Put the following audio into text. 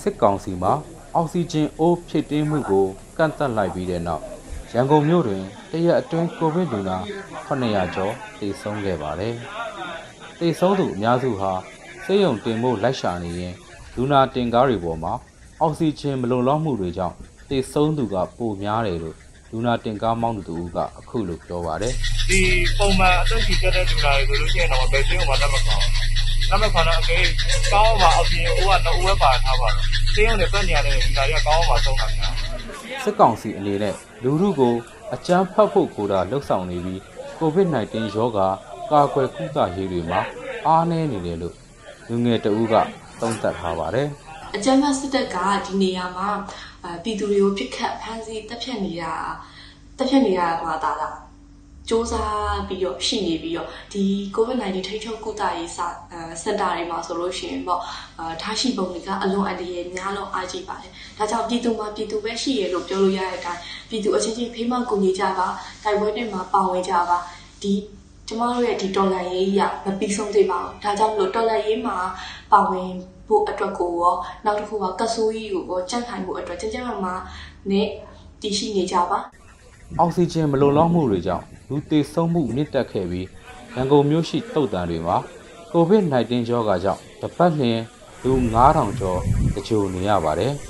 စစ်ကောင်စီမှာအောက်ဆီဂျင်အိုးဖြည့်တင်းမှုကိုကန့်သတ်လိုက်ပြီးတဲ့နောက်ရန်ကုန်မြို့တွင်တရက်အတွင်းကိုဗစ်လူနာ900ကျော်သေဆုံးခဲ့ပါတယ်။သေဆုံးသူအများစုဟာစေယုံတင်ဖို့လိုက်ရှာနေရင်လူနာတင်ကားတွေပေါ်မှာအောက်ဆီဂျင်မလုံလောက်မှုတွေကြောင့်သေဆုံးသူကပိုများတယ်လို့ လူနာတင်ကားမောင်းသူတို့ကအခုလိုပြောပါတယ်ဒီပုံမှန်အသက်ကြီးတက်တဲ့လူနာတွေဆိုလို့ရှိရင်တော့ဘယ်စင်းမှလက်မခံဘူး။လက်မခံတော့အကေကောင်းပါအပြင်ဟိုကတော့ဝဲပါထားပါတော့။တင်းရုံနဲ့ပတ်နေရတဲ့လူနာတွေကကောင်းပါဆုံးတာများ။စစ်ကောင်စီအနေနဲ့လူထုကိုအကြမ်းဖက်ဖို့ကိုယ်တာလှုပ်ဆောင်နေပြီး COVID-19 ရောဂါကာကွယ်ကုသရေးတွေမှာအားနည်းနေတယ်လို့လူငယ်တဦးကသုံးသပ်ထားပါတယ်။ အကြမ်းဖက်စစ်တပ်ကဒီနေရာမှာအာပြည်သူတွေကိုပြစ်ခတ်ဖမ်းဆီးတပ်ဖြတ်နေတာတပ်ဖြတ်နေတာကဒါလားစ조사ပြီးတော့ရှိနေပြီးတော့ဒီ COVID-19 ထိန်းချုပ်ကုသရေးစအဲစင်တာတွေမှာဆိုလို့ရှိရင်ပေါ့အာထားရှိပုံတွေကအလွန်အန္တရာယ်များလုံးအားကြီးပါတယ်။ဒါကြောင့်ပြည်သူမှာပြည်သူပဲရှိရလို့ပြောလို့ရတဲ့အတိုင်းပြည်သူအချင်းချင်းဖေးမကူညီကြပါတိုက်ပွဲတွေမှာပါဝင်ကြပါဒီကျမတို့ရဲ့ဒီတော်လန်ရေးရမပြီးဆုံးသေးပါဘူး။ဒါကြောင့်မလို့တော်လန်ရေးမှာပါဝင် ဖို့အတွက်ကိုရောနောက်တစ်ခုကကဆိုးကြီးကိုရောကြန့်ခိုင်ဖို့အတွက်ကြကြမမနဲ့တည်ရှိနေကြပါအောက်ဆီဂျင်မလုံလောက်မှုတွေကြောင့်လူသေဆုံးမှုမြင့်တက်ခဲ့ပြီးရန်ကုန်မြို့ရှိတုတ်တန်တွေမှာ COVID-19 ရောဂါကြောင့်တစ်ပတ်လျှင်လူ9000ကျော်တကြိုနေရပါတယ်။